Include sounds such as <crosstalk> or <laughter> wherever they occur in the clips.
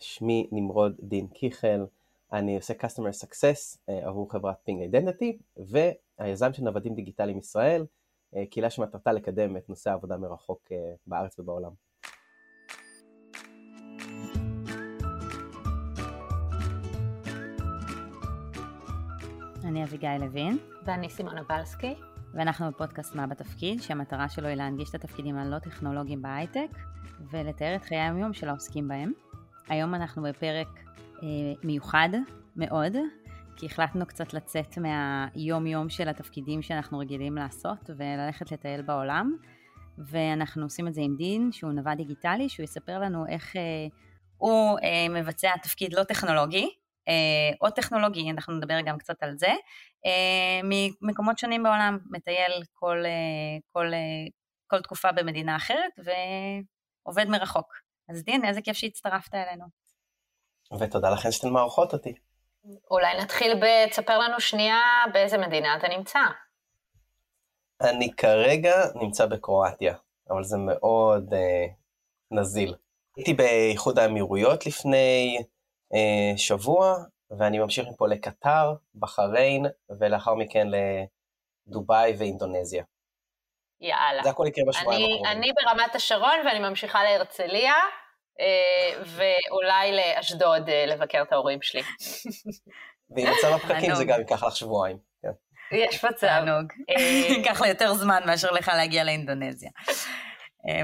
שמי נמרוד דין קיכל, אני עושה Customer Success אה, עבור חברת Ping Identity, והיזם של נוודים דיגיטליים ישראל, אה, קהילה שמטרתה לקדם את נושא העבודה מרחוק אה, בארץ ובעולם. אני אביגיל לוין. ואני סימונה בלסקי. ואנחנו בפודקאסט מה בתפקיד, שהמטרה שלו היא להנגיש את התפקידים הלא טכנולוגיים בהייטק, ולתאר את חיי היומיום של העוסקים בהם. היום אנחנו בפרק אה, מיוחד מאוד, כי החלטנו קצת לצאת מהיום-יום של התפקידים שאנחנו רגילים לעשות, וללכת לטייל בעולם. ואנחנו עושים את זה עם דין, שהוא נווד דיגיטלי, שהוא יספר לנו איך אה, הוא אה, מבצע תפקיד לא טכנולוגי, אה, או טכנולוגי, אנחנו נדבר גם קצת על זה, אה, ממקומות שונים בעולם, מטייל כל, אה, כל, כל תקופה במדינה אחרת ועובד מרחוק. אז דין, איזה כיף שהצטרפת אלינו. ותודה לכן שאתן מערכות אותי. אולי נתחיל ב... תספר לנו שנייה באיזה מדינה אתה נמצא. אני כרגע נמצא בקרואטיה, אבל זה מאוד אה, נזיל. הייתי באיחוד האמירויות לפני אה, שבוע, ואני ממשיך מפה לקטר, בחריין, ולאחר מכן לדובאי ואינדונזיה. יאללה. זה הכל יקרה בשבועיים הקרובים. אני ברמת השרון ואני ממשיכה להרצליה, אה, ואולי לאשדוד אה, לבקר את ההורים שלי. ועם מצב הפקקים זה גם ייקח לך שבועיים. כן. יש מצב. <laughs> ייקח לה יותר זמן מאשר לך להגיע לאינדונזיה.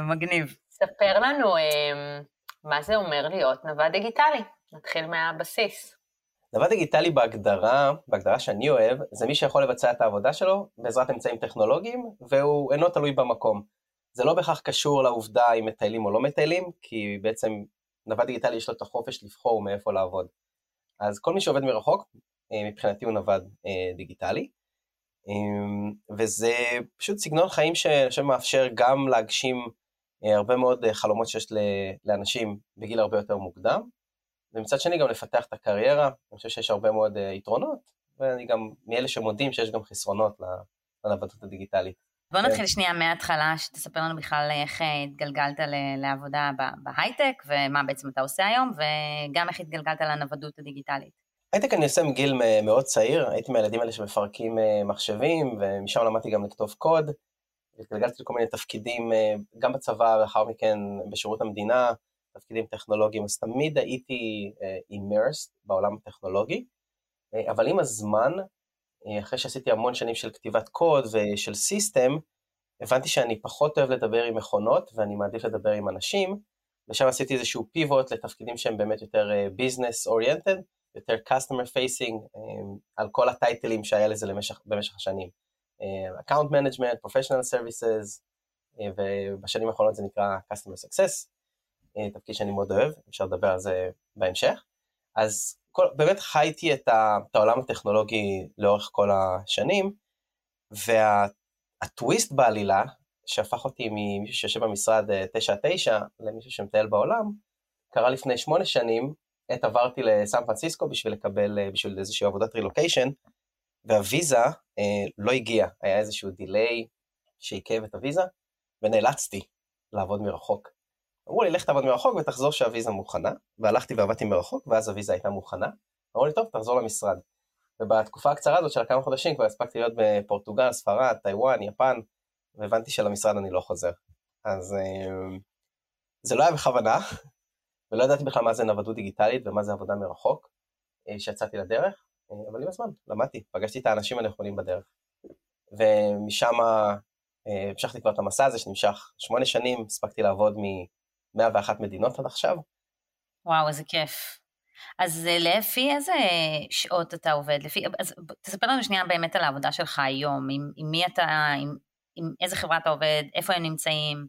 מגניב. ספר לנו מה זה אומר להיות נווד דיגיטלי. נתחיל מהבסיס. דבר דיגיטלי בהגדרה, בהגדרה שאני אוהב, זה מי שיכול לבצע את העבודה שלו בעזרת אמצעים טכנולוגיים, והוא אינו תלוי במקום. זה לא בהכרח קשור לעובדה אם מטיילים או לא מטיילים, כי בעצם נווד דיגיטלי יש לו את החופש לבחור מאיפה לעבוד. אז כל מי שעובד מרחוק, אה, מבחינתי הוא נווד אה, דיגיטלי, אמ, וזה פשוט סגנון חיים שמאפשר גם להגשים אה, הרבה מאוד חלומות שיש לאנשים בגיל הרבה יותר מוקדם, ומצד שני גם לפתח את הקריירה, אני חושב שיש הרבה מאוד uh, יתרונות, ואני גם מאלה שמודים שיש גם חסרונות לנוודות הדיגיטלית. בוא נתחיל כן. שנייה מההתחלה, שתספר לנו בכלל איך אה, התגלגלת לעבודה בהייטק, ומה בעצם אתה עושה היום, וגם איך התגלגלת לנוודות הדיגיטלית. הייטק אני עושה מגיל מאוד צעיר, הייתי מהילדים האלה שמפרקים אה, מחשבים, ומשם למדתי גם לכתוב קוד, התגלגלתי לכל מיני תפקידים, גם בצבא, לאחר מכן בשירות המדינה, תפקידים טכנולוגיים, אז תמיד הייתי אה, immersed בעולם הטכנולוגי, אה, אבל עם הזמן, אה, אחרי שעשיתי המון שנים של כתיבת קוד ושל system, הבנתי שאני פחות אוהב לדבר עם מכונות ואני מעדיף לדבר עם אנשים, ושם עשיתי איזשהו pivot לתפקידים שהם באמת יותר business oriented, יותר customer facing, על כל הטייטלים שהיה לזה למשך, במשך השנים. Management, professional services, uh, ובשנים האחרונות זה נקרא customer success, אה, תפקיד שאני מאוד אוהב, אפשר לדבר על זה בהמשך. אז כל, באמת חייתי את, ה, את העולם הטכנולוגי לאורך כל השנים, והטוויסט וה, בעלילה, שהפך אותי ממישהו שיושב במשרד 9-9 אה, למישהו שמטייל בעולם, קרה לפני שמונה שנים, עת עברתי לסן פרנסיסקו בשביל לקבל, אה, בשביל איזושהי עבודת רילוקיישן, והוויזה אה, לא הגיעה, היה איזשהו delay שעיכב את הוויזה, ונאלצתי לעבוד מרחוק. אמרו לי, לך תעבוד מרחוק ותחזור שהוויזה מוכנה, והלכתי ועבדתי מרחוק, ואז הוויזה הייתה מוכנה. אמרו לי, טוב, תחזור למשרד. ובתקופה הקצרה הזאת של כמה חודשים כבר הספקתי להיות בפורטוגל, ספרד, טיוואן, יפן, והבנתי שלמשרד אני לא חוזר. אז אה, זה לא היה בכוונה, <laughs> ולא ידעתי בכלל מה זה נוודות דיגיטלית ומה זה עבודה מרחוק, אה, שיצאתי לדרך, אה, אבל עם הזמן, למדתי, פגשתי את האנשים הנכונים בדרך. ומשם המשכתי כבר את המסע הזה שנמשך שמונה שנים, הספקתי לעבוד 101 מדינות עד עכשיו. וואו, איזה כיף. אז אה, לפי איזה שעות אתה עובד? לפי, אז תספר לנו שנייה באמת על העבודה שלך היום, עם, עם מי אתה, עם, עם איזה חברה אתה עובד, איפה הם נמצאים,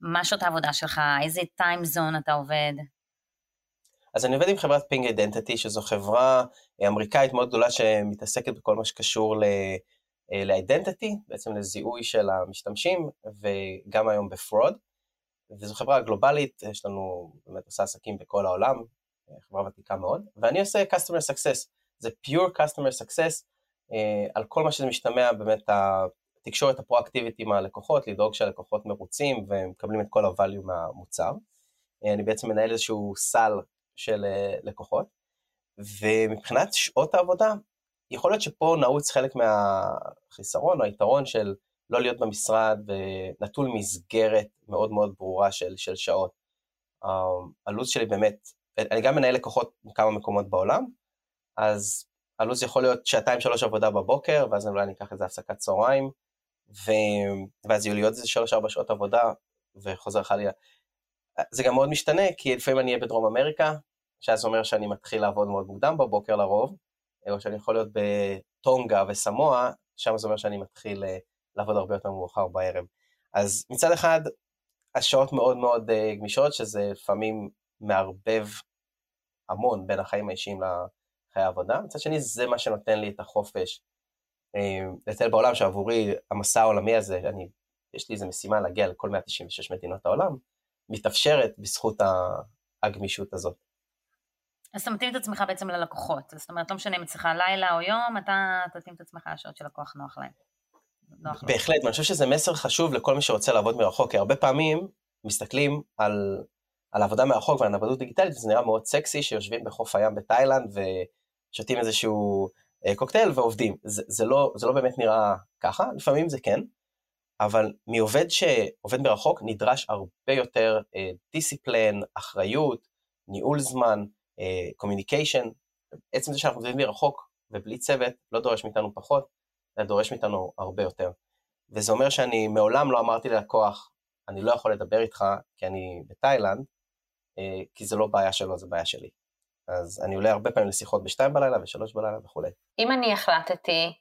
מה שעות העבודה שלך, איזה time zone אתה עובד. אז אני עובד עם חברת Ping Identity, שזו חברה אמריקאית מאוד גדולה שמתעסקת בכל מה שקשור ל identity, אה, בעצם לזיהוי של המשתמשים, וגם היום ב fraud. וזו חברה גלובלית, יש לנו באמת עושה עסקים בכל העולם, חברה ותיקה מאוד, ואני עושה customer success, זה pure customer success, אה, על כל מה שזה משתמע, באמת התקשורת הפרואקטיבית עם הלקוחות, לדאוג שהלקוחות מרוצים ומקבלים את כל ה-value מהמוצר. אה, אני בעצם מנהל איזשהו סל של לקוחות, ומבחינת שעות העבודה, יכול להיות שפה נעוץ חלק מהחיסרון או היתרון של לא להיות במשרד ונטול מסגרת מאוד מאוד ברורה של, של שעות. הלו"ז שלי באמת, אני גם מנהל לקוחות מכמה מקומות בעולם, אז הלו"ז יכול להיות שעתיים שלוש עבודה בבוקר, ואז אולי אני אקח איזה הפסקת צהריים, ו... ואז יהיו לי עוד איזה שלוש ארבע שעות עבודה, וחוזר חלילה. זה גם מאוד משתנה, כי לפעמים אני אהיה בדרום אמריקה, שאז אומר שאני מתחיל לעבוד מאוד מוקדם בבוקר לרוב, או שאני יכול להיות בטונגה וסמואה, שם זה אומר שאני מתחיל אה, לעבוד הרבה יותר מאוחר בערב. אז מצד אחד, השעות מאוד מאוד אה, גמישות, שזה לפעמים מערבב המון בין החיים האישיים לחיי העבודה. מצד שני, זה מה שנותן לי את החופש אה, לטייל בעולם, שעבורי המסע העולמי הזה, אני, יש לי איזו משימה להגיע לכל 196 מדינות העולם, מתאפשרת בזכות הגמישות הזאת. אז אתה מתאים את עצמך בעצם ללקוחות, זאת אומרת, לא משנה אם אצלך לילה או יום, אתה תתאים את עצמך לשעות שלקוח נוח להם. נוח בהחלט, ואני חושב שזה מסר חשוב לכל מי שרוצה לעבוד מרחוק, כי הרבה פעמים מסתכלים על, על עבודה מרחוק ועל עבודות דיגיטלית, וזה נראה מאוד סקסי שיושבים בחוף הים בתאילנד ושותים איזשהו אה, קוקטייל ועובדים. זה, זה, לא, זה לא באמת נראה ככה, לפעמים זה כן, אבל מעובד שעובד מרחוק נדרש הרבה יותר אה, discipline, אחריות, ניהול זמן, communication, אה, עצם זה שאנחנו עובדים מרחוק ובלי צוות לא דורש מאיתנו פחות, אלא דורש מאיתנו הרבה יותר. וזה אומר שאני מעולם לא אמרתי ללקוח, אני לא יכול לדבר איתך כי אני בתאילנד, uh, כי זה לא בעיה שלו, זה בעיה שלי. אז אני עולה הרבה פעמים לשיחות בשתיים בלילה ושלוש בלילה וכולי. אם אני החלטתי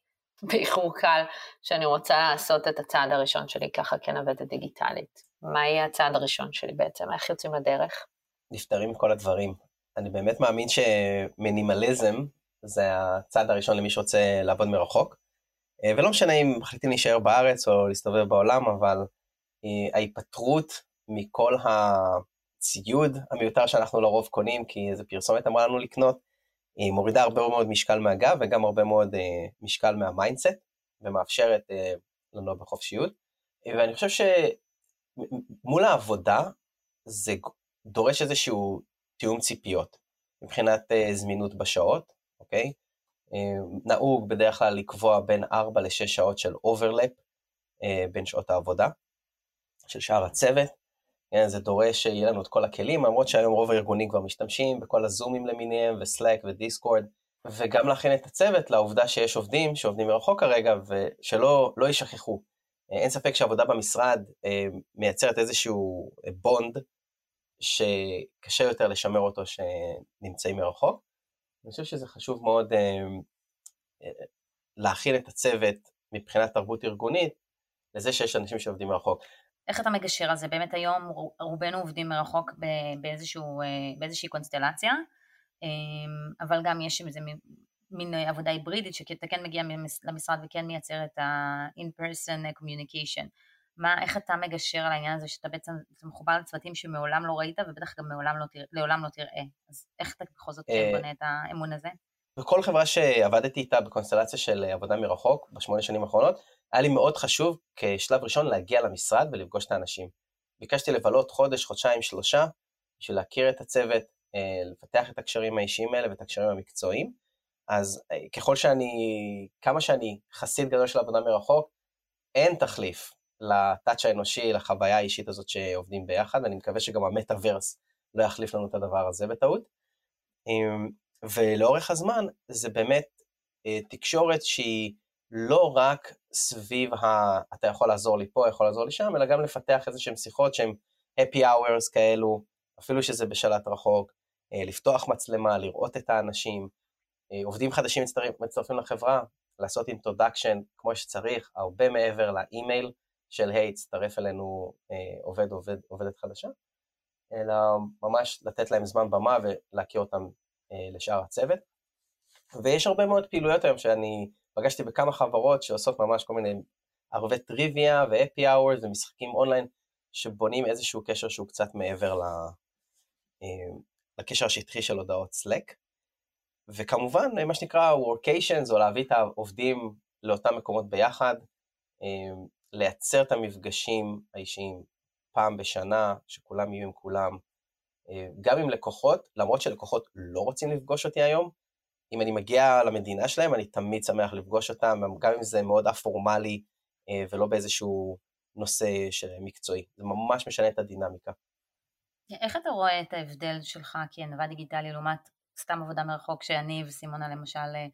באיחור קל שאני רוצה לעשות את הצעד הראשון שלי ככה כנוודת דיגיטלית, מה יהיה הצעד הראשון שלי בעצם? איך יוצאים לדרך? נפטרים מכל הדברים. אני באמת מאמין שמינימליזם זה הצעד הראשון למי שרוצה לעבוד מרחוק. אה, ולא משנה אם מחליטים להישאר בארץ או להסתובב בעולם, אבל אה, ההיפטרות מכל הציוד המיותר שאנחנו לרוב קונים, כי איזה פרסומת אמרה לנו לקנות, היא מורידה הרבה מאוד משקל מהגב וגם הרבה מאוד אה, משקל מה mindset, ומאפשרת לנו בחופשיות. ואני חושב שמול העבודה זה דורש איזשהו תיאום ציפיות מבחינת זמינות בשעות, אוקיי? אה, נהוג בדרך כלל לקבוע בין 4 ל-6 שעות של overlap אה, בין שעות העבודה של שאר הצוות. כן, זה דורש שיהיה לנו את כל הכלים, למרות שהיום רוב הארגונים כבר משתמשים בכל הזומים למיניהם וסלאק ודיסקורד, וגם להכין את הצוות לעובדה שיש עובדים שעובדים מרחוק כרגע ושלא לא יישכחו. אין ספק שעבודה במשרד מייצרת איזשהו בונד שקשה יותר לשמר אותו שנמצאים מרחוק. אני חושב שזה חשוב מאוד אה, אה, להכיל את הצוות מבחינת תרבות ארגונית לזה שיש אנשים שעובדים מרחוק. איך אתה מגשר על זה? באמת היום רובנו עובדים מרחוק באיזשהו, אה, באיזושהי קונסטלציה, אבל גם יש איזה מין עבודה היברידית שאתה כן מגיע למשרד וכן מייצר את ה-in-person communication. מה, איך אתה מגשר על העניין הזה שאתה בעצם מחובר לצוותים שמעולם לא ראית ובטח גם מעולם לא, תראה, לעולם לא תראה, אז איך אתה בכל זאת אה, בונה את האמון הזה? בכל חברה שעבדתי איתה בקונסטלציה של עבודה מרחוק בשמונה שנים האחרונות, היה לי מאוד חשוב כשלב ראשון להגיע למשרד ולפגוש את האנשים. ביקשתי לבלות חודש, חודשיים, שלושה, בשביל להכיר את הצוות, אה, לפתח את הקשרים האישיים האלה ואת הקשרים המקצועיים. אז אה, ככל שאני, כמה שאני חסיד גדול של עבודה מרחוק, אין תחליף לטאצ' האנושי, לחוויה האישית הזאת שעובדים ביחד, ואני מקווה שגם המטאוורס לא יחליף לנו את הדבר הזה בטעות. אמ, ולאורך הזמן זה באמת אה, תקשורת שהיא לא רק סביב ה... אתה יכול לעזור לי פה, יכול לעזור לי שם, אלא גם לפתח איזה שהן שיחות שהן happy hours כאלו, אפילו שזה בשלט רחוק, אה, לפתוח מצלמה, לראות את האנשים, אה, עובדים חדשים מצטרפים לחברה, לעשות introduction כמו שצריך, הרבה מעבר לאימייל. של היי, הצטרף אלינו אה, עובד, עובד, עובדת חדשה, אלא ממש לתת להם זמן במה ולהכיר אותם אה, לשאר הצוות. ויש הרבה מאוד פעילויות היום שאני פגשתי בכמה חברות שעושות ממש כל מיני ערבי טריוויה ו happy hours ומשחקים אונליין שבונים איזשהו קשר שהוא קצת מעבר ל... אה, לקשר השטחי של הודעות Slack. וכמובן, מה שנקרא workations, או להביא את העובדים לאותם מקומות ביחד, אה, לייצר את המפגשים האישיים פעם בשנה, שכולם יהיו עם כולם, גם עם לקוחות, למרות שלקוחות לא רוצים לפגוש אותי היום, אם אני מגיע למדינה שלהם, אני תמיד שמח לפגוש אותם, גם אם זה מאוד א-פורמלי ולא באיזשהו נושא מקצועי. זה ממש משנה את הדינמיקה. איך אתה רואה את ההבדל שלך כענווה דיגיטלי לעומת סתם עבודה מרחוק שאני וסימונה למשל אה,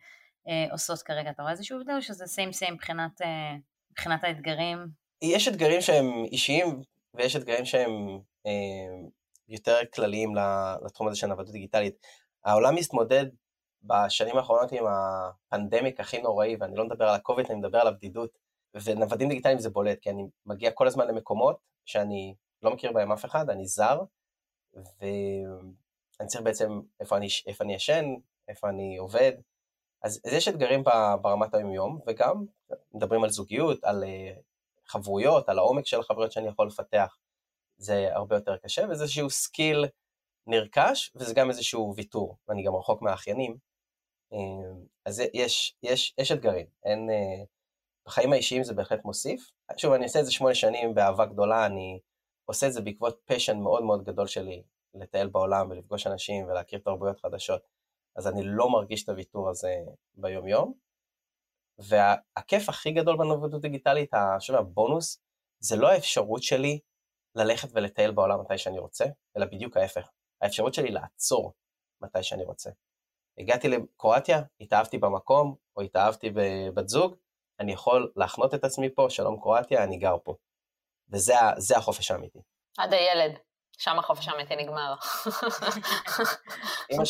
אה, עושות כרגע? אתה רואה איזשהו הבדל או שזה סיים סיים מבחינת, אה, מבחינת האתגרים? יש אתגרים שהם אישיים ויש אתגרים שהם אה, יותר כלליים לתחום הזה של נוודות דיגיטלית. העולם מתמודד בשנים האחרונות עם הפנדמיק הכי נוראי, ואני לא מדבר על הקוביד, אני מדבר על הבדידות, ונוודים דיגיטליים זה בולט, כי אני מגיע כל הזמן למקומות שאני לא מכיר בהם אף אחד, אני זר, ואני צריך בעצם איפה אני, איפה אני ישן, איפה אני עובד, אז, אז יש אתגרים ברמת היום-יום, וגם מדברים על זוגיות, על אה, חברויות, על העומק של החברויות שאני יכול לפתח, זה הרבה יותר קשה, וזה איזשהו skill נרכש, וזה גם איזשהו ויתור, ואני גם רחוק מהאחיינים, אה, אז יש, יש, יש אתגרים, אין, אה, בחיים האישיים זה בהחלט מוסיף. שוב, אני עושה את זה שמונה שנים באהבה גדולה, אני עושה את זה בעקבות פשן מאוד מאוד גדול שלי לטייל בעולם ולפגוש אנשים ולהכיר תרבויות חדשות, אז אני לא מרגיש את הוויתור הזה ביום-יום. והכיף הכי גדול בנובדות דיגיטלית, שוב, הבונוס, זה לא האפשרות שלי ללכת ולטייל בעולם מתי שאני רוצה, אלא בדיוק ההפך. האפשרות שלי לעצור מתי שאני רוצה. הגעתי לקרואטיה, התאהבתי במקום, או התאהבתי בבת זוג, אני יכול להחנות את עצמי פה, שלום קרואטיה, אני גר פה. וזה החופש האמיתי. עד הילד, שם החופש האמיתי נגמר.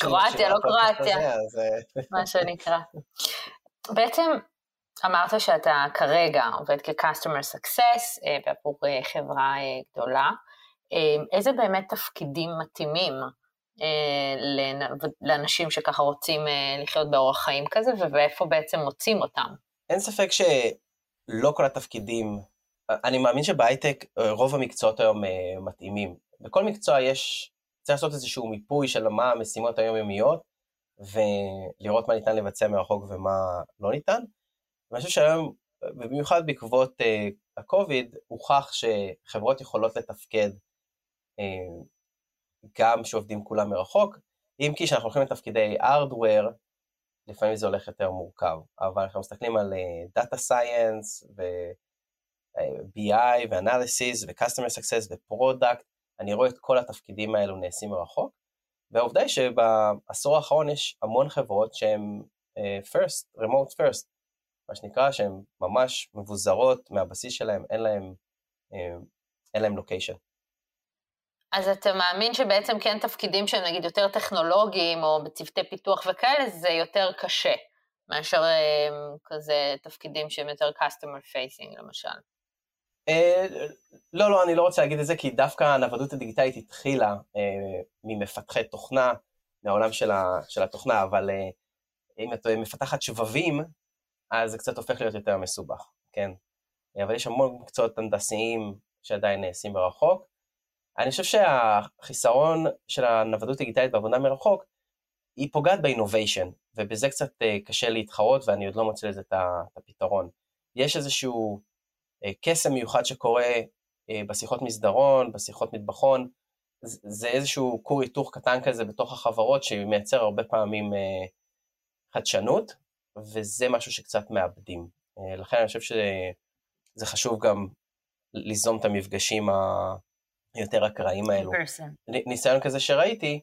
קרואטיה, לא קרואטיה, אה, <laughs> מה שנקרא. בעצם אמרת שאתה כרגע עובד כ-customer success אה, בעבור אה, חברה גדולה. איזה באמת תפקידים מתאימים לאנשים שככה רוצים לחיות באורח חיים כזה, ואיפה בעצם מוצאים אותם? אין ספק שלא כל התפקידים אני מאמין שבהייטק אה, רוב המקצועות היום אה, מתאימים. בכל מקצוע יש, צריך לעשות איזשהו מיפוי של מה המשימות היומיומיות, ולראות מה ניתן לבצע מרחוק ומה לא ניתן. ואני חושב שהיום, במיוחד בעקבות הקוביד, הוכח שחברות יכולות לתפקד גם שעובדים כולם מרחוק, אם כי כשאנחנו הולכים לתפקידי הארדוור, לפעמים זה הולך יותר מורכב, אבל אנחנו מסתכלים על דאטה סייאנס BI ו-Analysis ו-Customer Success ו-Product, אני רואה את כל התפקידים האלו נעשים מרחוק, והעובדה היא שבעשור האחרון יש המון חברות שהן uh, first, remote first, מה שנקרא שהן ממש מבוזרות מהבסיס שלהן, אין להן, uh, אין להן לוקיישן. אז אתה מאמין שבעצם כן תפקידים שהם נגיד יותר טכנולוגיים או בצוותי פיתוח וכאלה, זה יותר קשה מאשר um, כזה תפקידים שהם יותר customer facing למשל. אה, לא, לא, אני לא רוצה להגיד את זה, כי דווקא הנוודות הדיגיטלית התחילה אה, ממפתחי תוכנה, מהעולם של, ה, של התוכנה, אבל אה, אם את מפתחת שבבים, אז זה קצת הופך להיות יותר מסובך, כן? אבל יש המון מקצועות הנדסיים שעדיין נעשים ברחוק. אני חושב שהחיסרון של הנוודות דיגיטלית בעבודה מרחוק, היא פוגעת באינוביישן, ובזה קצת קשה להתחרות, ואני עוד לא מוצא לזה את הפתרון. יש איזשהו קסם מיוחד שקורה אה, בשיחות מסדרון, בשיחות מטבחון, זה איזשהו כור היתוך קטן כזה בתוך החברות שמייצר הרבה פעמים אה, חדשנות, וזה משהו שקצת מאבדים. לכן אני חושב שזה חשוב גם ליזום את המפגשים היותר אקראיים האלו. ניסיון כזה שראיתי,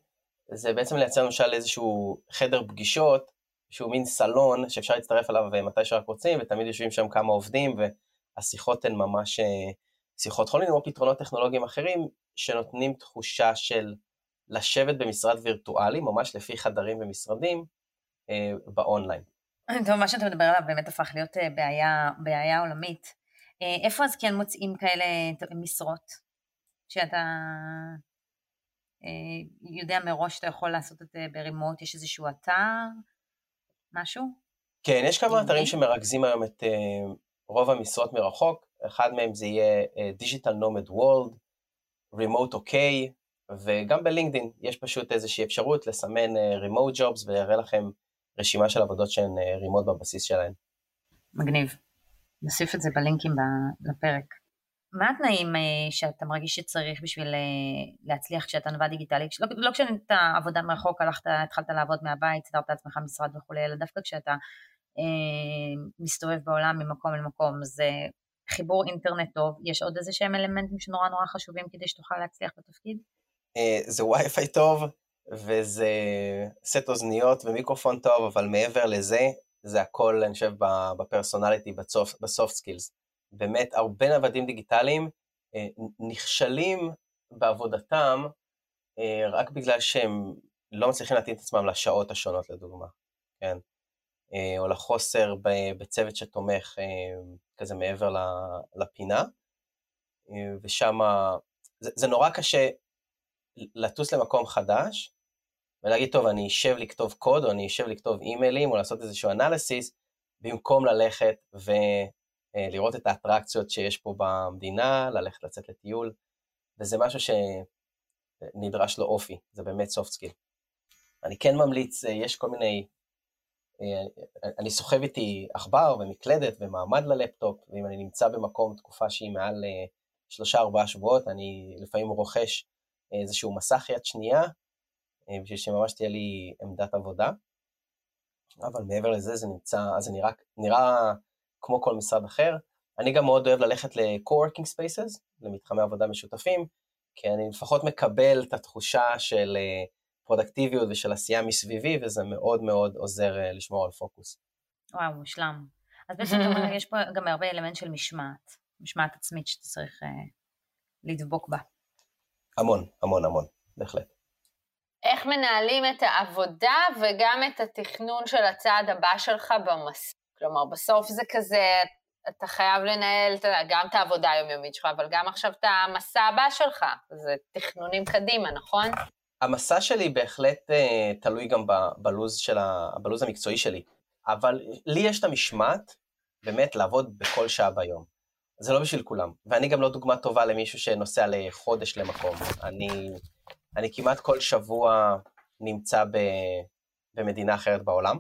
זה בעצם לייצר למשל איזשהו חדר פגישות, שהוא מין סלון שאפשר להצטרף אליו מתי שרק רוצים, ותמיד יושבים שם כמה עובדים, ו... השיחות הן ממש אה, שיחות חולין, או פתרונות טכנולוגיים אחרים שנותנים תחושה של לשבת במשרד וירטואלי, ממש לפי חדרים ומשרדים, אה, באונליין. טוב, מה שאתה מדבר עליו באמת הפך להיות אה, בעיה, בעיה עולמית. איפה אז כן מוצאים כאלה משרות שאתה יודע מראש שאתה יכול לעשות את זה ברימוט, יש איזשהו אתר, משהו? כן, יש כמה אתרים שמרכזים היום את רוב המשרות מרחוק, אחד מהם זה יהיה uh, Digital Nomad World, Remote OK, וגם בלינקדאין יש פשוט איזושהי אפשרות לסמן uh, Remote Jobs ויראה לכם רשימה של עבודות שהן uh, רימוט בבסיס שלהן. מגניב. נוסיף את זה בלינקים לפרק. מה התנאים אה, שאתה מרגיש שצריך בשביל אה, להצליח כשאתה נווה דיגיטלי? לא, לא כשאתה עבודה מרחוק, הלכת, התחלת לעבוד מהבית, סידרת לעצמך משרד וכולי, אלא דווקא כשאתה אה, מסתובב בעולם ממקום למקום, זה חיבור אינטרנט טוב, יש עוד איזה שהם אלמנטים שנורא נורא חשובים כדי שתוכל להצליח בתפקיד? אה, זה וי-פיי טוב, וזה סט אוזניות ומיקרופון טוב, אבל מעבר לזה, זה הכל, אני חושב, ב personality, ב soft skills. באמת, הרבה נוודים דיגיטליים אה, נכשלים בעבודתם אה, רק בגלל שהם לא מצליחים להתאים את עצמם לשעות השונות, לדוגמה, כן? או לחוסר בצוות שתומך כזה מעבר לפינה, ושם זה, זה נורא קשה לטוס למקום חדש, ולהגיד, טוב, אני אשב לכתוב קוד, או אני אשב לכתוב אימיילים, או לעשות איזשהו אנליסיס, במקום ללכת ולראות את האטרקציות שיש פה במדינה, ללכת לצאת לטיול, וזה משהו שנדרש לו אופי, זה באמת soft skill. אני כן ממליץ, יש כל מיני, אני סוחב איתי עכבר ומקלדת ומעמד ללפטופ, ואם אני נמצא במקום תקופה שהיא מעל שלושה ארבעה שבועות, אני לפעמים רוכש איזשהו מסך יד שנייה, אה, בשביל שממש תהיה לי עמדת עבודה. אבל מעבר לזה זה נמצא, אז זה נראה, נראה כמו כל משרד אחר. אני גם מאוד אוהב ללכת ל-co-working spaces, למתחמי עבודה משותפים, כי אני לפחות מקבל את התחושה של פרודקטיביות אה, ושל עשייה מסביבי, וזה מאוד מאוד עוזר אה, לשמור על פוקוס. וואו, מושלם. אז בעצם <laughs> אומר, יש פה גם הרבה אלמנט של משמעת, משמעת עצמית שאתה צריך uh, לדבוק בה. המון, המון, המון, בהחלט. איך מנהלים את העבודה וגם את התכנון של הצעד הבא שלך במס... כלומר, בסוף זה כזה, אתה חייב לנהל גם את העבודה היומיומית שלך, אבל גם עכשיו את המסע הבא שלך. זה תכנונים קדימה, נכון? המסע שלי בהחלט uh, תלוי גם בלוז, של ה, בלוז המקצועי שלי, אבל לי יש את המשמעת באמת לעבוד בכל שעה ביום. זה לא בשביל כולם, ואני גם לא דוגמה טובה למישהו שנוסע לחודש למקום. אני, אני כמעט כל שבוע נמצא ב, במדינה אחרת בעולם.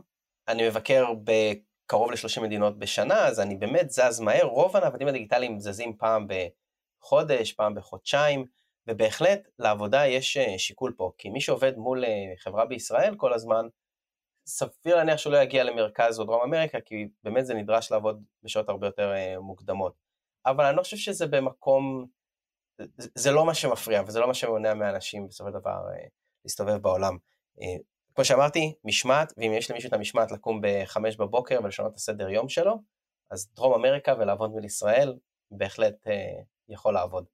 אני מבקר בקרוב ל-30 מדינות בשנה, אז אני באמת זז מהר. רוב הנוודים הדיגיטליים זזים פעם בחודש, פעם בחודשיים, ובהחלט לעבודה יש אה, שיקול פה, כי מי שעובד מול אה, חברה בישראל כל הזמן, סביר להניח שהוא לא יגיע למרכז או דרום אמריקה, כי באמת זה נדרש לעבוד בשעות הרבה יותר אה, מוקדמות. אבל אני לא חושב שזה במקום, זה לא מה שמפריע וזה לא מה שמונע מאנשים בסופו של דבר להסתובב בעולם. כמו שאמרתי, משמעת, ואם יש למישהו את המשמעת לקום בחמש בבוקר ולשנות את הסדר יום שלו, אז דרום אמריקה ולעבוד מול ישראל בהחלט יכול לעבוד.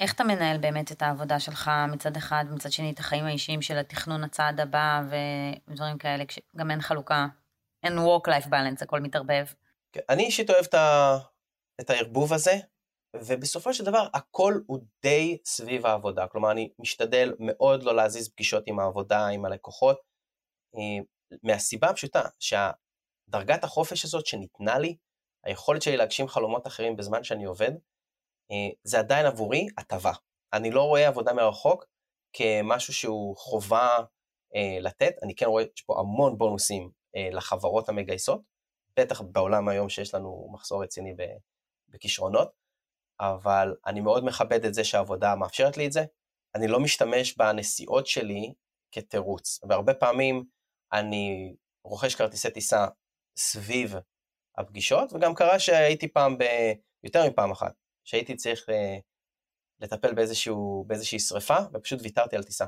איך אתה מנהל באמת את העבודה שלך מצד אחד, ומצד שני את החיים האישיים של התכנון הצעד הבא ודברים כאלה, כשגם אין חלוקה, אין work-life balance, הכל מתערבב. כן, אני אישית אוהב את ה... את הערבוב הזה, ובסופו של דבר הכל הוא די סביב העבודה. כלומר, אני משתדל מאוד לא להזיז פגישות עם העבודה, עם הלקוחות, אה, מהסיבה הפשוטה שהדרגת החופש הזאת שניתנה לי, היכולת שלי להגשים חלומות אחרים בזמן שאני עובד, זה עדיין עבורי הטבה. אני לא רואה עבודה מרחוק כמשהו שהוא חובה אה, לתת, אני כן רואה שיש פה המון בונוסים לחברות המגייסות, בטח בעולם היום שיש לנו מחסור רציני בכישרונות, אבל אני מאוד מכבד את זה שהעבודה מאפשרת לי את זה. אני לא משתמש בנסיעות שלי כתירוץ, והרבה פעמים אני רוכש כרטיסי טיסה סביב הפגישות, וגם קרה שהייתי פעם, ב... יותר מפעם אחת, שהייתי צריך uh, לטפל באיזשהו, באיזושהי שריפה, ופשוט ויתרתי על טיסה.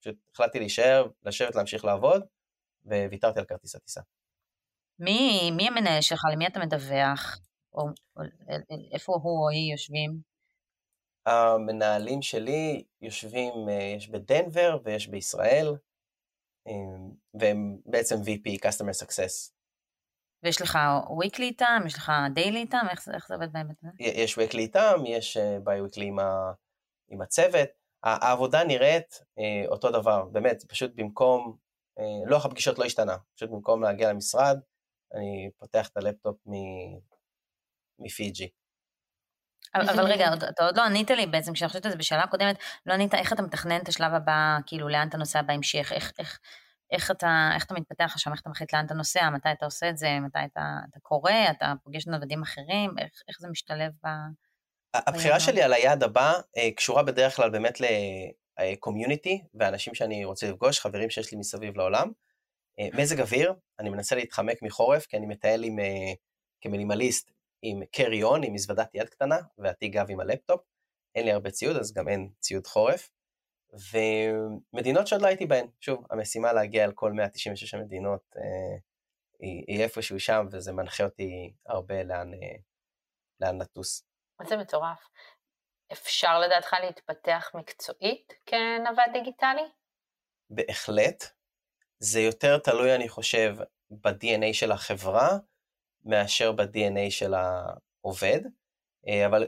פשוט החלטתי להישאר, לשבת, להמשיך לעבוד, וויתרתי על כרטיס הטיסה. מי, מי המנהל שלך? למי אתה מדווח? או איפה הוא או היא יושבים? המנהלים שלי יושבים, אה, יש בדנבר ויש בישראל, אה, והם בעצם VP, Customer Success. ויש לך weekly איתם, יש לך daily איתם, איך, איך זה עובד באמת? יש weekly איתם, יש bi-weekly עם, ה, עם הצוות. העבודה נראית אה, אותו דבר, באמת, פשוט במקום, אה, לוח הפגישות לא השתנה, פשוט במקום להגיע למשרד, אני פותח את הלפטופ מפיג'י. אבל רגע, אתה עוד לא ענית לי בעצם, כשאני חושבת על זה בשאלה קודמת, לא ענית איך אתה מתכנן את השלב הבא, כאילו לאן אתה נוסע בהמשך, איך, איך, איך, אתה, איך אתה מתפתח שם, איך אתה מחליט לאן אתה נוסע, מתי אתה עושה את זה, מתי אתה, אתה קורא, אתה פוגש נוודים אחרים, איך, איך זה משתלב ב... הבחירה שלי על היעד הבא קשורה בדרך כלל באמת לקומיוניטי ואנשים שאני רוצה לפגוש, חברים שיש לי מסביב לעולם. מזג אוויר, אני מנסה להתחמק מחורף, כי אני מטייל עם, כמינימליסט עם קרי און, עם מזוודת יד קטנה, ועתיק גב עם הלפטופ. אין לי הרבה ציוד, אז גם אין ציוד חורף. ומדינות שעוד לא הייתי בהן, שוב, המשימה להגיע אל כל 196 המדינות אה, היא, היא איפשהו שם, וזה מנחה אותי הרבה לאן, אה, לאן לטוס. זה מטורף. אפשר לדעתך להתפתח מקצועית כנווד דיגיטלי? בהחלט. זה יותר תלוי, אני חושב, ב-DNA של החברה, מאשר ב-DNA של העובד. אה, אבל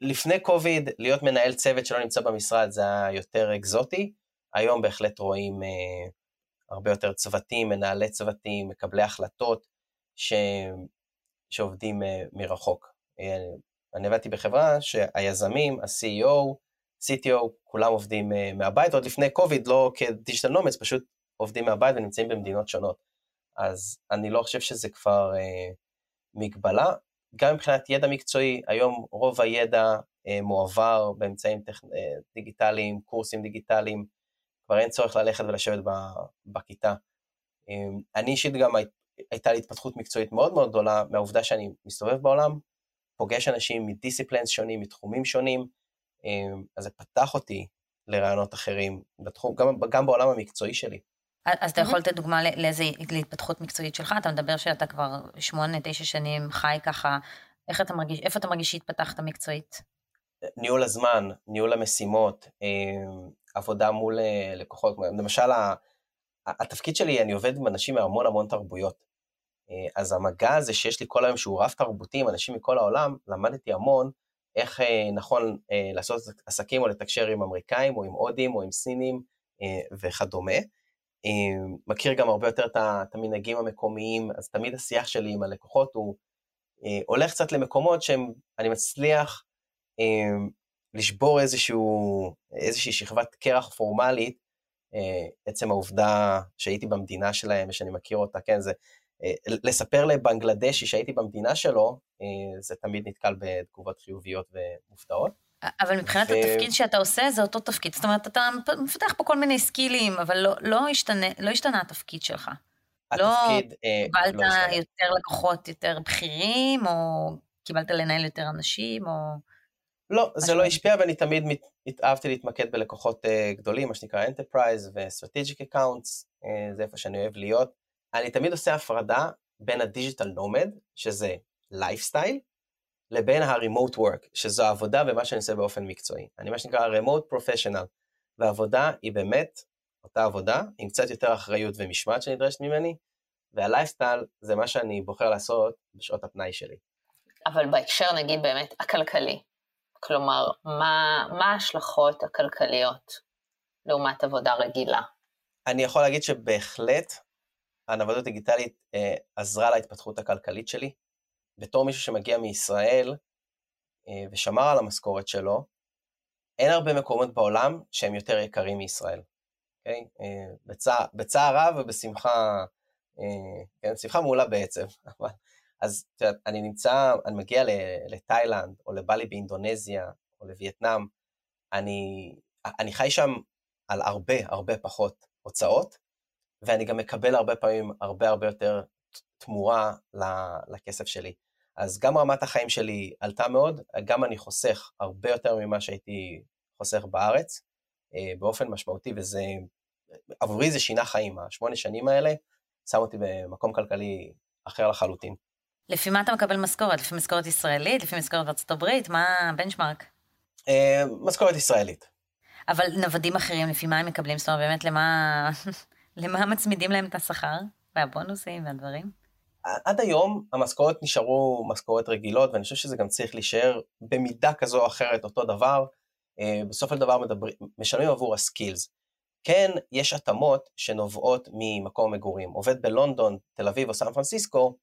לפני קוביד, להיות מנהל צוות שלא נמצא במשרד זה היה יותר אקזוטי. היום בהחלט רואים אה, הרבה יותר צוותים, מנהלי צוותים, מקבלי החלטות, ש... שעובדים אה, מרחוק. אה, אני עבדתי בחברה שהיזמים, ה-CEO, CTO, כולם עובדים אה, מהבית, עוד לפני קוביד, לא כדיגיטל נומדס, פשוט עובדים מהבית ונמצאים במדינות שונות. אז אני לא חושב שזה כבר אה, מגבלה. גם מבחינת ידע מקצועי, היום רוב הידע אה, מועבר באמצעים טכ... אה, דיגיטליים, קורסים דיגיטליים, כבר אין צורך ללכת ולשבת. בכיתה. אה, אני אישית גם הייתה לי התפתחות מקצועית מאוד מאוד גדולה מהעובדה שאני מסתובב בעולם, פוגש אנשים מדיסציפלנס שונים, מתחומים שונים, אה, אז זה פתח אותי לרעיונות אחרים, בתחום, גם, גם בעולם המקצועי שלי. אז אתה יכול לתת דוגמה לאיזה להתפתחות מקצועית שלך? אתה מדבר שאתה כבר שמונה, תשע שנים חי ככה, איך אתה מרגיש, איפה אתה מרגיש שהתפתחת מקצועית? ניהול הזמן, ניהול המשימות, אה, עבודה מול אה, לקוחות, למשל התפקיד שלי, אני עובד עם אנשים מהמון המון תרבויות. אה, אז המגע הזה שיש לי כל היום שהוא רב תרבותי עם אנשים מכל העולם, למדתי המון איך נכון לעשות עסקים או לתקשר עם אמריקאים או עם הודים או עם סינים וכדומה. מכיר גם הרבה יותר את המנהגים המקומיים, אז תמיד השיח שלי עם הלקוחות הוא אה, הולך קצת למקומות שאני מצליח אה, לשבור איזשהו, איזושהי שכבת קרח פורמלית, אה, עצם העובדה שהייתי במדינה שלהם ושאני מכיר אותה, כן, זה לספר לבנגלדשי שהייתי במדינה שלו, זה תמיד נתקל בתגובות חיוביות ומופתעות. אבל מבחינת ו... התפקיד שאתה עושה, זה אותו תפקיד. זאת אומרת, אתה מפתח פה כל מיני סקילים, אבל לא, לא, השתנה, לא השתנה התפקיד שלך. התפקיד לא קיבלת לא יותר לקוחות יותר בכירים, או קיבלת לנהל יותר אנשים, או... לא, זה לא השפיע, ואני תמיד מת, התאהבתי להתמקד בלקוחות uh, גדולים, מה שנקרא Enterprise ו-Strategic Accounts, uh, זה איפה שאני אוהב להיות. אני תמיד עושה הפרדה בין ה-Digital Nomad, שזה לייפסטייל, לבין ה-remote work, שזו העבודה ומה שאני עושה באופן מקצועי. אני מה שנקרא remote professional, והעבודה היא באמת אותה עבודה, עם קצת יותר אחריות ומשמעת שנדרשת ממני, והלייפסטייל זה מה שאני בוחר לעשות בשעות הפנאי שלי. אבל בהקשר נגיד באמת הכלכלי, כלומר, מה, מה ההשלכות הכלכליות לעומת עבודה רגילה? אני יכול להגיד שבהחלט הנוודות דיגיטלית אה, עזרה להתפתחות הכלכלית שלי. בתור מישהו שמגיע מישראל אה, ושמר על המשכורת שלו, אין הרבה מקומות בעולם שהם יותר יקרים מישראל, אוקיי? אה, בצער, בצער רב ובשמחה, אה, כן, שמחה מעולה בעצם. <laughs> אז אני נמצא, אני מגיע לתאילנד, או לבלי באינדונזיה, או לווייטנאם, אני, אני חי שם על הרבה הרבה פחות הוצאות, ואני גם מקבל הרבה פעמים הרבה הרבה יותר תמורה לכסף שלי. אז גם רמת החיים שלי עלתה מאוד, גם אני חוסך הרבה יותר ממה שהייתי חוסך בארץ, אה, באופן משמעותי, וזה, עבורי זה שינה חיים, השמונה שנים האלה שם אותי במקום כלכלי אחר לחלוטין. לפי מה אתה מקבל משכורת? לפי משכורת ישראלית? לפי משכורת בארצות הברית? מה הבנצ'מארק? אה, משכורת ישראלית. אבל נוודים אחרים, לפי מה הם מקבלים? זאת אומרת, באמת, למה, <laughs> למה מצמידים להם את השכר והבונוסים והדברים? עד היום המשכורות נשארו משכורות רגילות, ואני חושב שזה גם צריך להישאר במידה כזו או אחרת אותו דבר. אה, בסופו של דבר מדבר, משלמים עבור הסקילס. כן, יש התאמות שנובעות ממקום מגורים. עובד בלונדון, תל אביב או סן פרנסיסקו,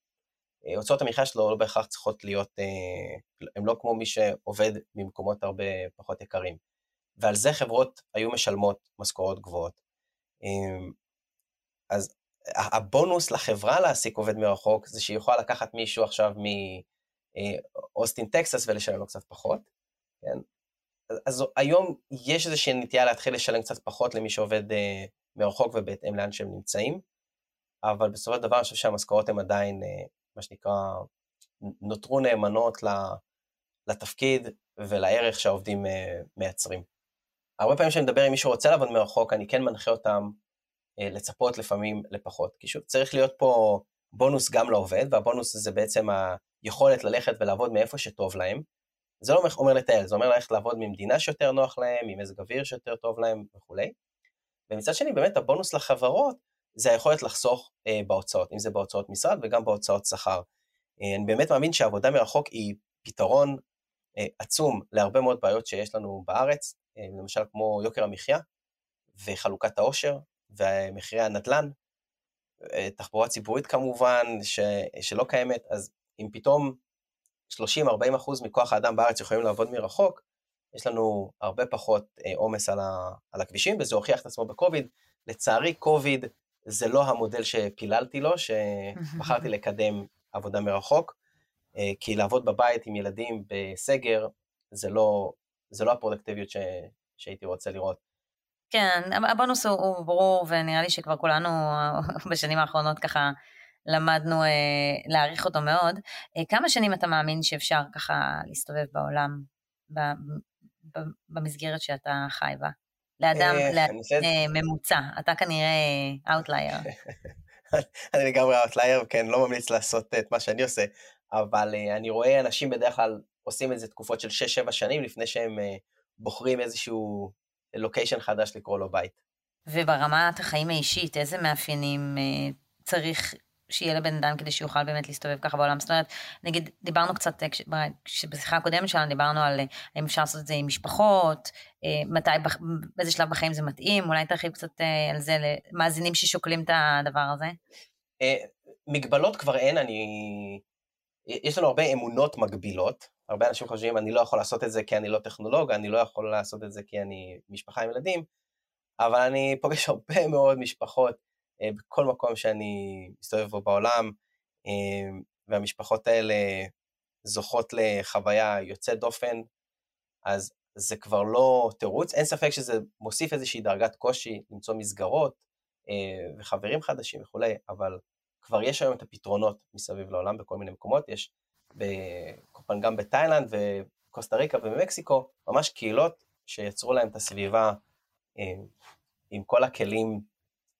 אה, הוצאות המחיה שלו לא בהכרח צריכות להיות, אה, הן לא כמו מי שעובד ממקומות הרבה פחות יקרים. ועל זה חברות היו משלמות משכורות גבוהות. אז הבונוס לחברה להעסיק עובד מרחוק זה שהיא יכולה לקחת מישהו עכשיו מאוסטין טקסס ולשלם לו קצת פחות, כן? אז היום יש איזושהי נטייה להתחיל לשלם קצת פחות למי שעובד uh, מרחוק ובהתאם לאן שהם נמצאים, אבל בסופו של דבר אני חושב שהמשכורות הן עדיין, uh, מה שנקרא, נותרו נאמנות לתפקיד ולערך שהעובדים uh, מייצרים. הרבה פעמים כשאני מדבר עם מי שרוצה לעבוד מרחוק, אני כן מנחה אותם לצפות לפעמים לפחות, כי שוב, צריך להיות פה בונוס גם לעובד, והבונוס זה בעצם היכולת ללכת ולעבוד מאיפה שטוב להם, זה לא אומר לטייל, זה אומר ללכת לעבוד ממדינה שיותר נוח להם, עם מזג אוויר שיותר טוב להם וכולי. ומצד שני, באמת הבונוס לחברות זה היכולת לחסוך אה, בהוצאות, אם זה בהוצאות משרד וגם בהוצאות שכר. אה, אני באמת מאמין שעבודה מרחוק היא פתרון אה, עצום להרבה מאוד בעיות שיש לנו בארץ, אה, למשל כמו יוקר המחיה וחלוקת העושר ומחירי הנדל"ן, אה, תחבורה ציבורית כמובן, ש, שלא קיימת, אז אם פתאום 30-40 אחוז מכוח האדם בארץ יכולים לעבוד מרחוק, יש לנו הרבה פחות אה, עומס על, על הכבישים, וזה הוכיח את עצמו בקוביד. לצערי, קוביד זה לא המודל שפיללתי לו, שבחרתי <laughs> לקדם עבודה מרחוק, אה, כי לעבוד בבית עם ילדים בסגר, זה לא, זה לא הפרודקטיביות ש, שהייתי רוצה לראות. כן, הבונוס הוא, הוא ברור, ונראה לי שכבר כולנו <laughs> בשנים האחרונות ככה למדנו אה, להעריך אותו מאוד. אה, כמה שנים אתה מאמין שאפשר ככה להסתובב בעולם ב, ב, במסגרת שאתה חי בה? לאדם, אה, לאדם אה, ממוצע, אתה כנראה outlier. <laughs> אני לגמרי outlier, כן, לא ממליץ לעשות את מה שאני עושה, אבל אה, אני רואה אנשים בדרך כלל עושים את זה תקופות של 6-7 שנים לפני שהם אה, בוחרים איזשהו לוקיישן חדש לקרוא לו בית. וברמת החיים האישית, איזה מאפיינים אה, צריך שיהיה לבן אדם כדי שיוכל באמת להסתובב ככה בעולם. זאת אומרת, נגיד, דיברנו קצת, כשבשיחה הקודמת שלנו דיברנו על אה, האם אפשר לעשות את זה עם משפחות, אה, מתי, באיזה שלב בחיים זה מתאים, אולי תרחיב קצת אה, על זה למאזינים ששוקלים את הדבר הזה. מגבלות כבר אין, אני... יש לנו הרבה אמונות מגבילות. הרבה אנשים חושבים, אני לא יכול לעשות את זה כי אני לא טכנולוג, אני לא יכול לעשות את זה כי אני משפחה עם ילדים, אבל אני פוגש <laughs> הרבה מאוד משפחות אה, בכל מקום שאני מסתובב בו בעולם, אה, והמשפחות האלה זוכות לחוויה יוצאת דופן, אז זה כבר לא תירוץ. אין ספק שזה מוסיף איזושהי דרגת קושי למצוא מסגרות אה, וחברים חדשים וכולי, אבל כבר יש היום את הפתרונות מסביב לעולם בכל מיני מקומות. יש גם בתאילנד וקוסטה ריקה ומקסיקו, ממש קהילות שיצרו להם את הסביבה עם כל הכלים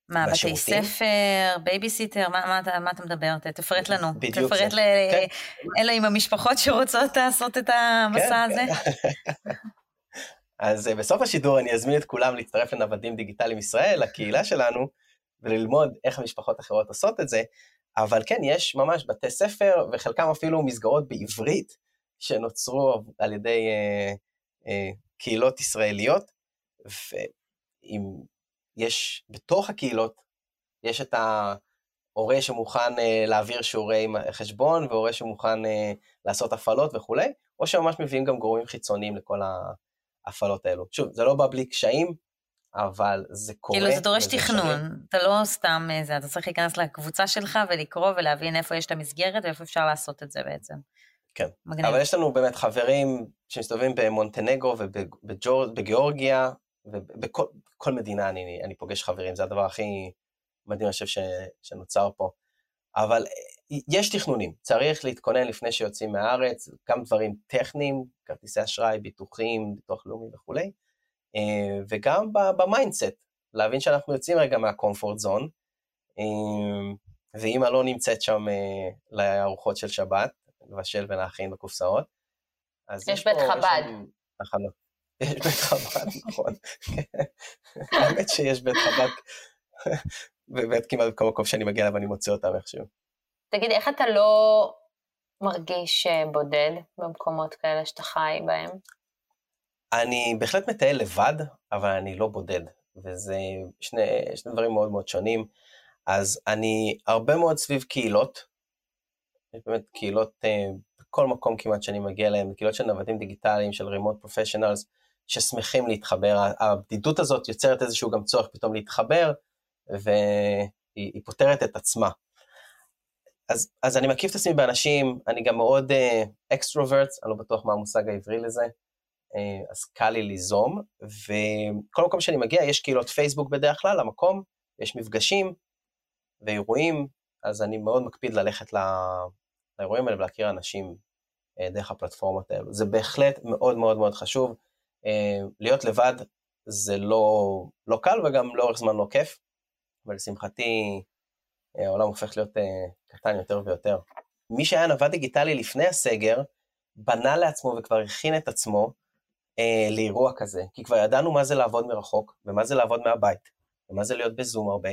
מה, בתי ספר, בייביסיטר, מה, מה, מה מה אתה מדבר? תפרט לנו. בדיוק תפרט זה. כן. לאלה עם המשפחות שרוצות לעשות את המסע כן, הזה. כן. <laughs> אז אה, בסוף השידור אני אזמין את כולם להצטרף לנוודים דיגיטליים ישראל, לקהילה שלנו, וללמוד איך המשפחות אחרות עושות את זה. אבל כן, יש ממש בתי ספר, וחלקם אפילו מסגרות בעברית, שנוצרו על ידי אה, אה, קהילות ישראליות, ועם יש בתוך הקהילות, יש את ההורה שמוכן uh, להעביר שיעורי חשבון, והורה שמוכן uh, לעשות הפעלות וכולי, או שממש מביאים גם גורמים חיצוניים לכל ההפעלות האלו. שוב, זה לא בא בלי קשיים, אבל זה קורה. כאילו זה דורש תכנון, שנים. אתה לא סתם אה, זה, אתה צריך להיכנס לקבוצה שלך ולקרוא ולהבין איפה יש את המסגרת ואיפה אפשר לעשות את זה בעצם. כן, מגניב. אבל יש לנו באמת חברים שמסתובבים במונטנגרו ובגיאורגיה, ובכל מדינה אני, אני פוגש חברים, זה הדבר הכי מדהים, אני חושב, ש, שנוצר פה. אבל אה, יש תכנונים, צריך להתכונן לפני שיוצאים מהארץ, גם דברים טכניים, כרטיסי אשראי, ביטוחים, ביטוח לאומי וכולי, אה, וגם ב mindset, להבין שאנחנו יוצאים רגע מה comfort zone, אה, ואמא לא נמצאת שם לארוחות של שבת, לבשל ולהכין בקופסאות. יש, יש בית חב"ד. הכנות. יש בית חב"ד, נכון. <laughs> האמת שיש בית חב"ד, <laughs> ובאמת כמעט בכל מקום שאני מגיע אליו אני מוצא אותם איכשהו. תגיד, איך אתה לא מרגיש אה, בודד במקומות כאלה שאתה חי בהם? אני בהחלט מטייל לבד, אבל אני לא בודד, וזה שני, שני דברים מאוד מאוד שונים. אז אני הרבה מאוד סביב קהילות, יש באמת קהילות אה, בכל מקום כמעט שאני מגיע אליהן, קהילות של נוודים דיגיטליים, של רימוט פרופשיונלס, ששמחים להתחבר. הבדידות הזאת יוצרת איזשהו גם צורך פתאום להתחבר, והיא פותרת את עצמה. אז, אז אני מקיף את עצמי באנשים, אני גם מאוד extrovert, uh, אני לא בטוח מה המושג העברי לזה, אז קל לי ליזום, וכל מקום שאני מגיע יש קהילות פייסבוק בדרך כלל, למקום, יש מפגשים ואירועים, אז אני מאוד מקפיד ללכת לאירועים האלה ולהכיר אנשים דרך הפלטפורמות האלו. זה בהחלט מאוד מאוד מאוד חשוב. להיות לבד זה לא, לא קל וגם לאורך זמן לא כיף, אבל לשמחתי העולם הופך להיות קטן יותר ויותר. מי שהיה נווד דיגיטלי לפני הסגר, בנה לעצמו וכבר הכין את עצמו אה, לאירוע כזה, כי כבר ידענו מה זה לעבוד מרחוק, ומה זה לעבוד מהבית, ומה זה להיות בזום הרבה,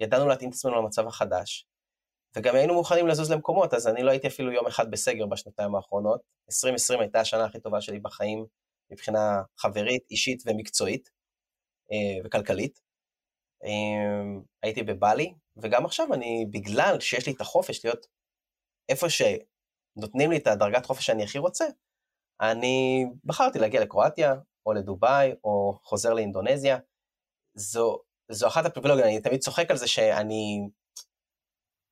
וידענו להתאים את עצמנו למצב החדש, וגם היינו מוכנים לזוז למקומות, אז אני לא הייתי אפילו יום אחד בסגר בשנתיים האחרונות. 2020 הייתה השנה הכי טובה שלי בחיים, מבחינה חברית, אישית ומקצועית, אה, וכלכלית. אה, הייתי בבלי, וגם עכשיו אני, בגלל שיש לי את החופש להיות איפה שנותנים לי את הדרגת חופש שאני הכי רוצה, אני בחרתי להגיע לקרואטיה, או לדובאי, או חוזר לאינדונזיה. זו, זו אחת הפריבילוגיות, אני תמיד צוחק על זה שאני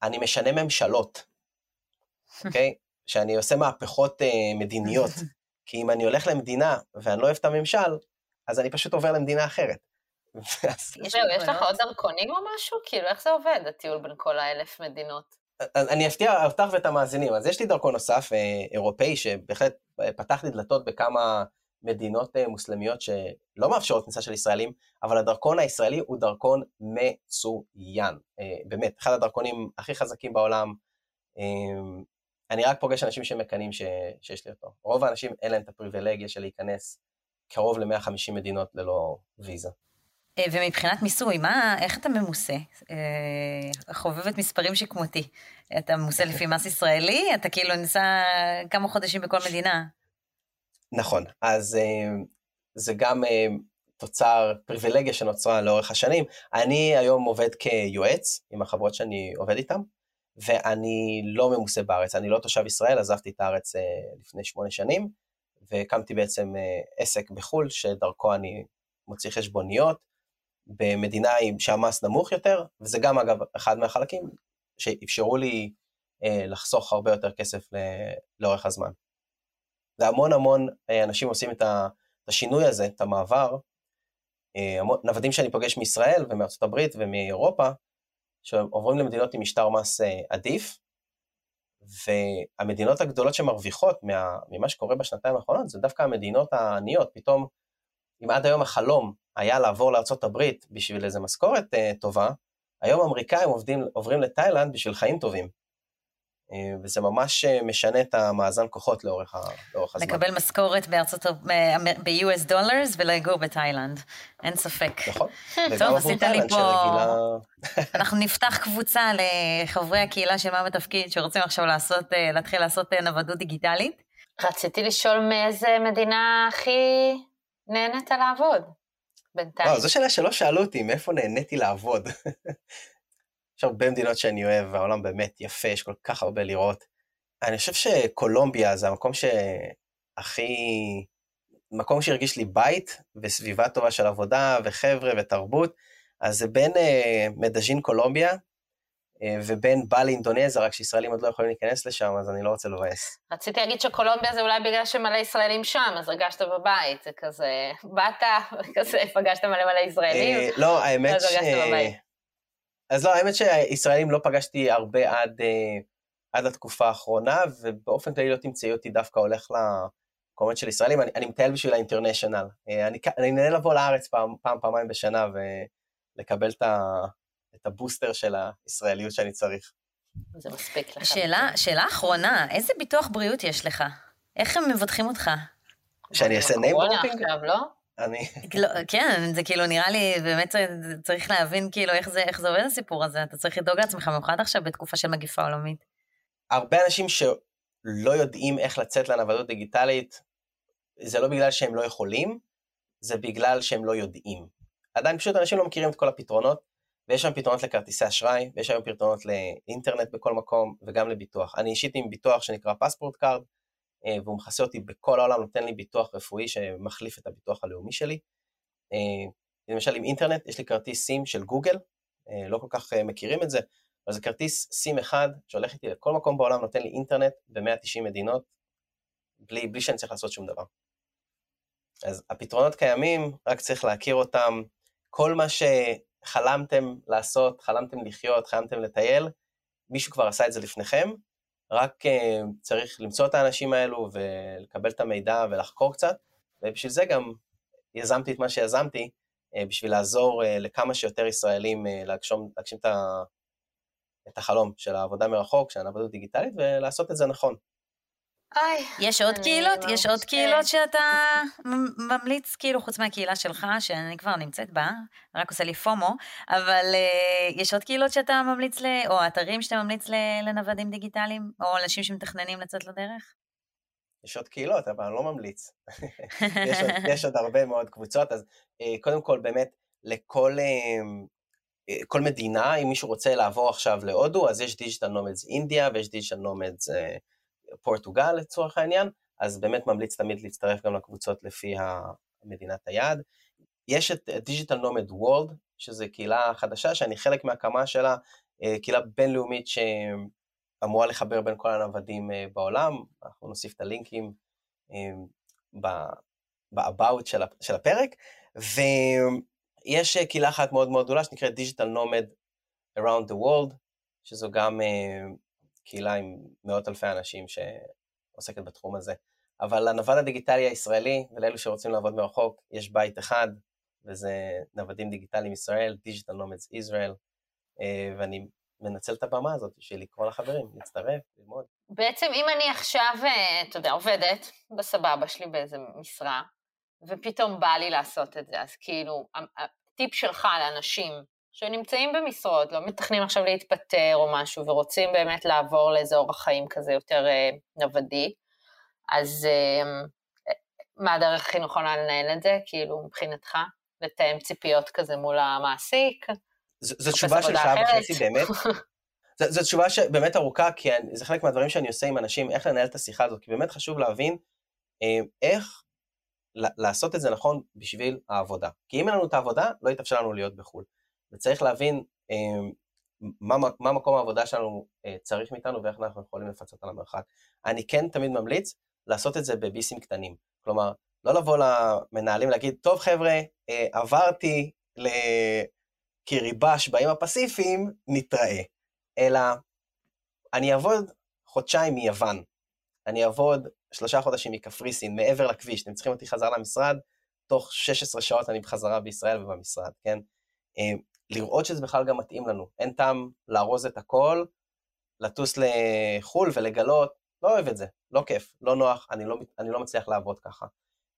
אני משנה ממשלות, אוקיי? okay? <laughs> שאני עושה מהפכות uh, מדיניות. <laughs> כי אם אני הולך למדינה ואני לא אוהב את הממשל, אז אני פשוט עובר למדינה אחרת. <laughs> זהו, יש לך עוד דרכונים או משהו? כאילו, איך זה עובד, הטיול בין כל האלף מדינות? אני אפתיע אותך ואת המאזינים. אז יש לי דרכון נוסף, אה, אירופאי, שבהחלט אה, פתח לי דלתות בכמה מדינות אה, מוסלמיות שלא מאפשרות כניסה של ישראלים, אבל הדרכון הישראלי הוא דרכון מצוין. באמת, אחד הדרכונים הכי חזקים בעולם. אני רק פוגש אנשים שמקנאים שיש לי אותו. רוב האנשים אין להם את הפריבילגיה של להיכנס קרוב ל-150 מדינות ללא ויזה. אה, ומבחינת מיסוי, מה, איך אתה ממוסה? אה, חובבת מספרים שכמותי. אתה ממוסה לפי מס ישראלי? אתה כאילו ניסה כמה חודשים בכל מדינה. נכון, אז אה, זה גם תוצר, פריבילגיה שנוצרה לאורך השנים. אני היום עובד כיועץ עם החברות שאני עובד איתן, ואני לא ממוסה בארץ, אני לא תושב ישראל, עזבתי את הארץ לפני שמונה שנים, והקמתי בעצם עסק בחו"ל, שדרכו אני מוציא חשבוניות, במדינה שהמס נמוך יותר, וזה גם אגב אחד מהחלקים שאפשרו לי אה, לחסוך הרבה יותר כסף לאורך הזמן. והמון המון אה, אנשים עושים את השינוי הזה, את המעבר. אה, נוודים שאני פוגש מישראל ומארצות הברית ומאירופה, שעוברים למדינות עם משטר מס אה, עדיף, והמדינות הגדולות שמרוויחות מה, ממה שקורה בשנתיים האחרונות זה דווקא המדינות העניות, פתאום אם עד היום החלום היה לעבור לארה"ב בשביל איזה משכורת uh, טובה, היום האמריקאים עובדים, עוברים לתאילנד בשביל חיים טובים. Uh, וזה ממש uh, משנה את המאזן כוחות לאורך, ה, לאורך הזמן. לקבל משכורת בארצות, ב-US דולרס ולגור בתאילנד, אין ספק. נכון. <laughs> טוב, עשית לי פה... שרגילה... <laughs> אנחנו נפתח קבוצה לחברי הקהילה של מה בתפקיד שרוצים עכשיו לעשות, להתחיל לעשות נוודות דיגיטלית. רציתי לשאול מאיזה מדינה הכי נהנית לעבוד בינתיים? לא, זו שאלה שלא שאלו אותי, מאיפה נהניתי לעבוד. <laughs> יש הרבה מדינות שאני אוהב, והעולם באמת יפה, יש כל כך הרבה לראות. אני חושב שקולומביה זה המקום שהכי... מקום שהרגיש לי בית, וסביבה טובה של עבודה, וחבר'ה, ותרבות. אז זה בין uh, מדז'ין קולומביה, אה, ובין בא לאינדונזיה, רק שישראלים עוד לא יכולים להיכנס לשם, אז אני לא רוצה לבאס. רציתי להגיד שקולומביה זה אולי בגלל שמלא ישראלים שם, אז הרגשת בבית, זה כזה, באת, כזה, פגשת מלא מלא ישראלים, אה, לא, האמת ש... אז לא, האמת שישראלים לא פגשתי הרבה עד, אה, עד התקופה האחרונה, ובאופן כללי לא תמצאי אותי דווקא הולך למקומות של ישראלים, אני, אני מטייל בשביל האינטרנשיונל. אני, אני נהנה לבוא לארץ פעם, פעם, פעמיים בשנה ולקבל את ה... את הבוסטר של הישראליות שאני צריך. זה מספיק לך. שאלה, שאלה אחרונה, איזה ביטוח בריאות יש לך? איך הם מבטחים אותך? שאני אעשה name dropping? לא? אני... לא, כן, זה כאילו נראה לי, באמת צריך להבין כאילו איך זה, איך זה עובד הסיפור הזה, אתה צריך לדאוג לעצמך, במיוחד עכשיו בתקופה של מגיפה עולמית. הרבה אנשים שלא יודעים איך לצאת לנוודות דיגיטלית, זה לא בגלל שהם לא יכולים, זה בגלל שהם לא יודעים. עדיין פשוט אנשים לא מכירים את כל הפתרונות, ויש שם פתרונות לכרטיסי אשראי, ויש היום פתרונות לאינטרנט בכל מקום, וגם לביטוח. אני אישית עם ביטוח שנקרא פספורטכארד, אה, והוא מכסה אותי בכל העולם, נותן לי ביטוח רפואי שמחליף את הביטוח הלאומי שלי. אה, למשל עם אינטרנט, יש לי כרטיס סים של גוגל, אה, לא כל כך מכירים את זה, אבל זה כרטיס סים אחד שהולך איתי לכל מקום בעולם, נותן לי אינטרנט ב-190 מדינות, בלי, בלי שאני צריך לעשות שום דבר. אז הפתרונות קיימים, רק צריך להכיר אותם. כל מה שחלמתם לעשות, חלמתם לחיות, חלמתם לטייל, מישהו כבר עשה את זה לפניכם, רק uh, צריך למצוא את האנשים האלו ולקבל את המידע ולחקור קצת, ובשביל זה גם יזמתי את מה שיזמתי, uh, בשביל לעזור uh, לכמה שיותר ישראלים להגשום, להגשים את, ה, את החלום של העבודה מרחוק, של העבודה דיגיטלית, ולעשות את זה נכון. איי, יש עוד קהילות? יש עוד קהילות שאתה ממליץ, כאילו, חוץ מהקהילה שלך, שאני כבר נמצאת בה, רק עושה לי פומו, אבל uh, יש עוד קהילות שאתה ממליץ, ל... או אתרים שאתה ממליץ לנוודים דיגיטליים, או אנשים שמתכננים לצאת לדרך? יש עוד קהילות, אבל אני לא ממליץ. <laughs> יש, עוד, יש עוד הרבה מאוד קבוצות, אז uh, קודם כל, באמת, לכל... Uh, כל מדינה, אם מישהו רוצה לעבור עכשיו להודו, אז יש דיגיטל נומדס אינדיה ויש דיגיטל נומדס פורטוגל לצורך העניין, אז באמת ממליץ תמיד להצטרף גם לקבוצות לפי מדינת היעד. יש את דיגיטל נומד וורלד, שזו קהילה חדשה שאני חלק מהקמה שלה, אה, קהילה בינלאומית שאמורה לחבר בין כל הנוודים אה, בעולם, אנחנו נוסיף את הלינקים אה, ב-about של הפרק, ויש קהילה אחת מאוד מאוד גדולה שנקראת דיגיטל נומד around the world, שזו גם קהילה עם מאות אלפי אנשים שעוסקת בתחום הזה. אבל לנווד הדיגיטלי הישראלי ולאלו שרוצים לעבוד מרחוק, יש בית אחד, וזה נוודים דיגיטליים ישראל, Digital Nomads Israel, אה, ואני מנצל את הבמה הזאת בשביל לקרוא לחברים, להצטרף, ללמוד. בעצם אם אני עכשיו, אה, אתה יודע, עובדת בסבבה שלי באיזה משרה, ופתאום בא לי לעשות את זה, אז כאילו, הטיפ שלך לאנשים שנמצאים במשרות, לא מתכננים עכשיו להתפטר או משהו, ורוצים באמת לעבור לאיזה אורח חיים כזה יותר אה, נוודי, אז אה, מה הדרך הכי נכונה לנהל את זה, כאילו, מבחינתך? לתאם ציפיות כזה מול המעסיק? זו תשובה של שעה וחצי באמת. <laughs> זו תשובה שבאמת ארוכה, כי זה חלק מהדברים שאני עושה עם אנשים, איך לנהל את השיחה הזאת, כי באמת חשוב להבין אה, איך לעשות את זה נכון בשביל העבודה. כי אם אין לנו את העבודה, לא יתאפשר לנו להיות בחו"ל. וצריך להבין אה, מה, מה מקום העבודה שלנו אה, צריך מאיתנו ואיך אנחנו יכולים לפצות על המרחק. אני כן תמיד ממליץ לעשות את זה בביסים קטנים. כלומר, לא לבוא למנהלים להגיד, טוב חבר'ה, אה, עברתי לקיריבש באים הפסיפיים, נתראה. אלא, אני אעבוד חודשיים מיוון, אני אעבוד שלושה חודשים מקפריסין, מעבר לכביש, אתם צריכים אותי חזרה למשרד, תוך 16 שעות אני בחזרה בישראל ובמשרד, כן? לראות שזה בכלל גם מתאים לנו. אין טעם לארוז את הכל, לטוס לחו"ל ולגלות, לא אוהב את זה, לא כיף, לא נוח, אני לא, אני לא מצליח לעבוד ככה.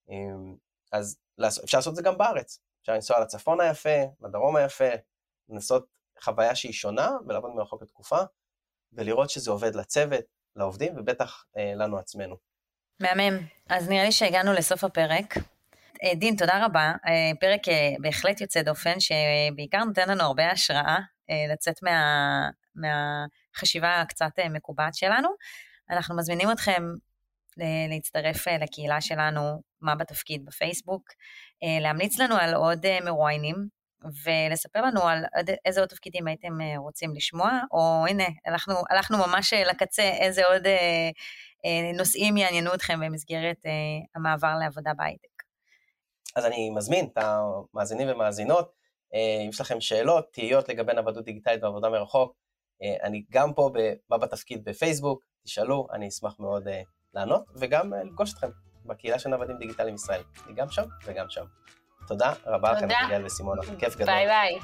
אמ, אז אפשר לעשות את זה גם בארץ. אפשר לנסוע לצפון היפה, לדרום היפה, לנסות חוויה שהיא שונה ולעבוד מרחוק לתקופה, ולראות שזה עובד לצוות, לעובדים, ובטח אה, לנו עצמנו. מהמם. אז נראה לי שהגענו לסוף הפרק. אה, דין, תודה רבה. אה, פרק אה, בהחלט יוצא דופן, שבעיקר נותן לנו הרבה השראה לצאת מה, מהחשיבה הקצת מקובעת שלנו. אנחנו מזמינים אתכם להצטרף לקהילה שלנו, מה בתפקיד בפייסבוק, להמליץ לנו על עוד מרואיינים, ולספר לנו על איזה עוד תפקידים הייתם רוצים לשמוע, או הנה, הלכנו, הלכנו ממש לקצה, איזה עוד נושאים יעניינו אתכם במסגרת המעבר לעבודה בהייטק. אז אני מזמין את המאזינים ומאזינות, אה, אם יש לכם שאלות, תהיות לגבי נוודות דיגיטלית ועבודה מרחוק, אה, אני גם פה בא בתפקיד בפייסבוק, תשאלו, אני אשמח מאוד אה, לענות, וגם לפגוש אתכם בקהילה של נוודים דיגיטליים ישראל, אני גם שם וגם שם. תודה רבה לכם, אביגיל וסימונה, כיף גדול. ביי ביי.